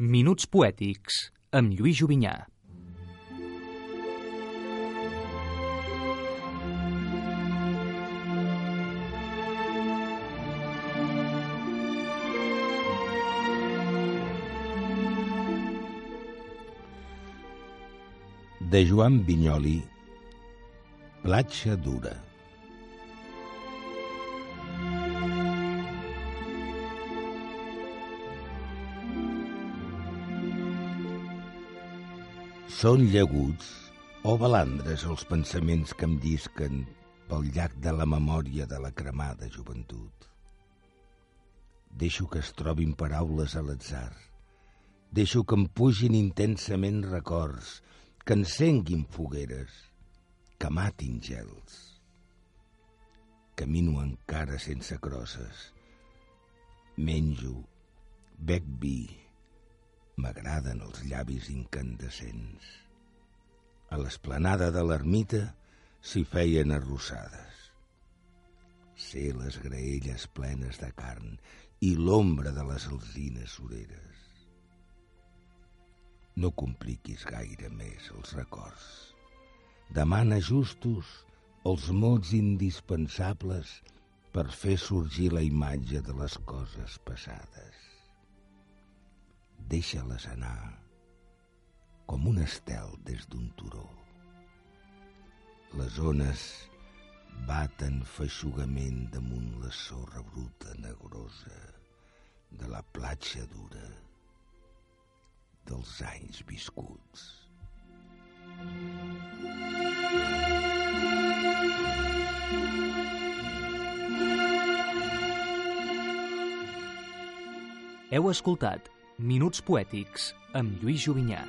Minuts poètics amb Lluís Jovinyà. De Joan Vinyoli, Platja dura. Són llaguts o balandres els pensaments que em llisquen pel llac de la memòria de la cremada joventut. Deixo que es trobin paraules a l'atzar. Deixo que em pugin intensament records, que encenguin fogueres, que matin gels. Camino encara sense crosses. Menjo, bec vi, m'agraden els llavis incandescents. A l'esplanada de l'ermita s'hi feien arrossades. Sé les graelles plenes de carn i l'ombra de les alzines soreres. No compliquis gaire més els records. Demana justos els mots indispensables per fer sorgir la imatge de les coses passades. Deixa-les anar com un estel des d'un turó. Les ones baten feixugament damunt la sorra bruta negrosa de la platja dura dels anys viscuts. Heu escoltat Minuts poètics amb Lluís Jovinyà.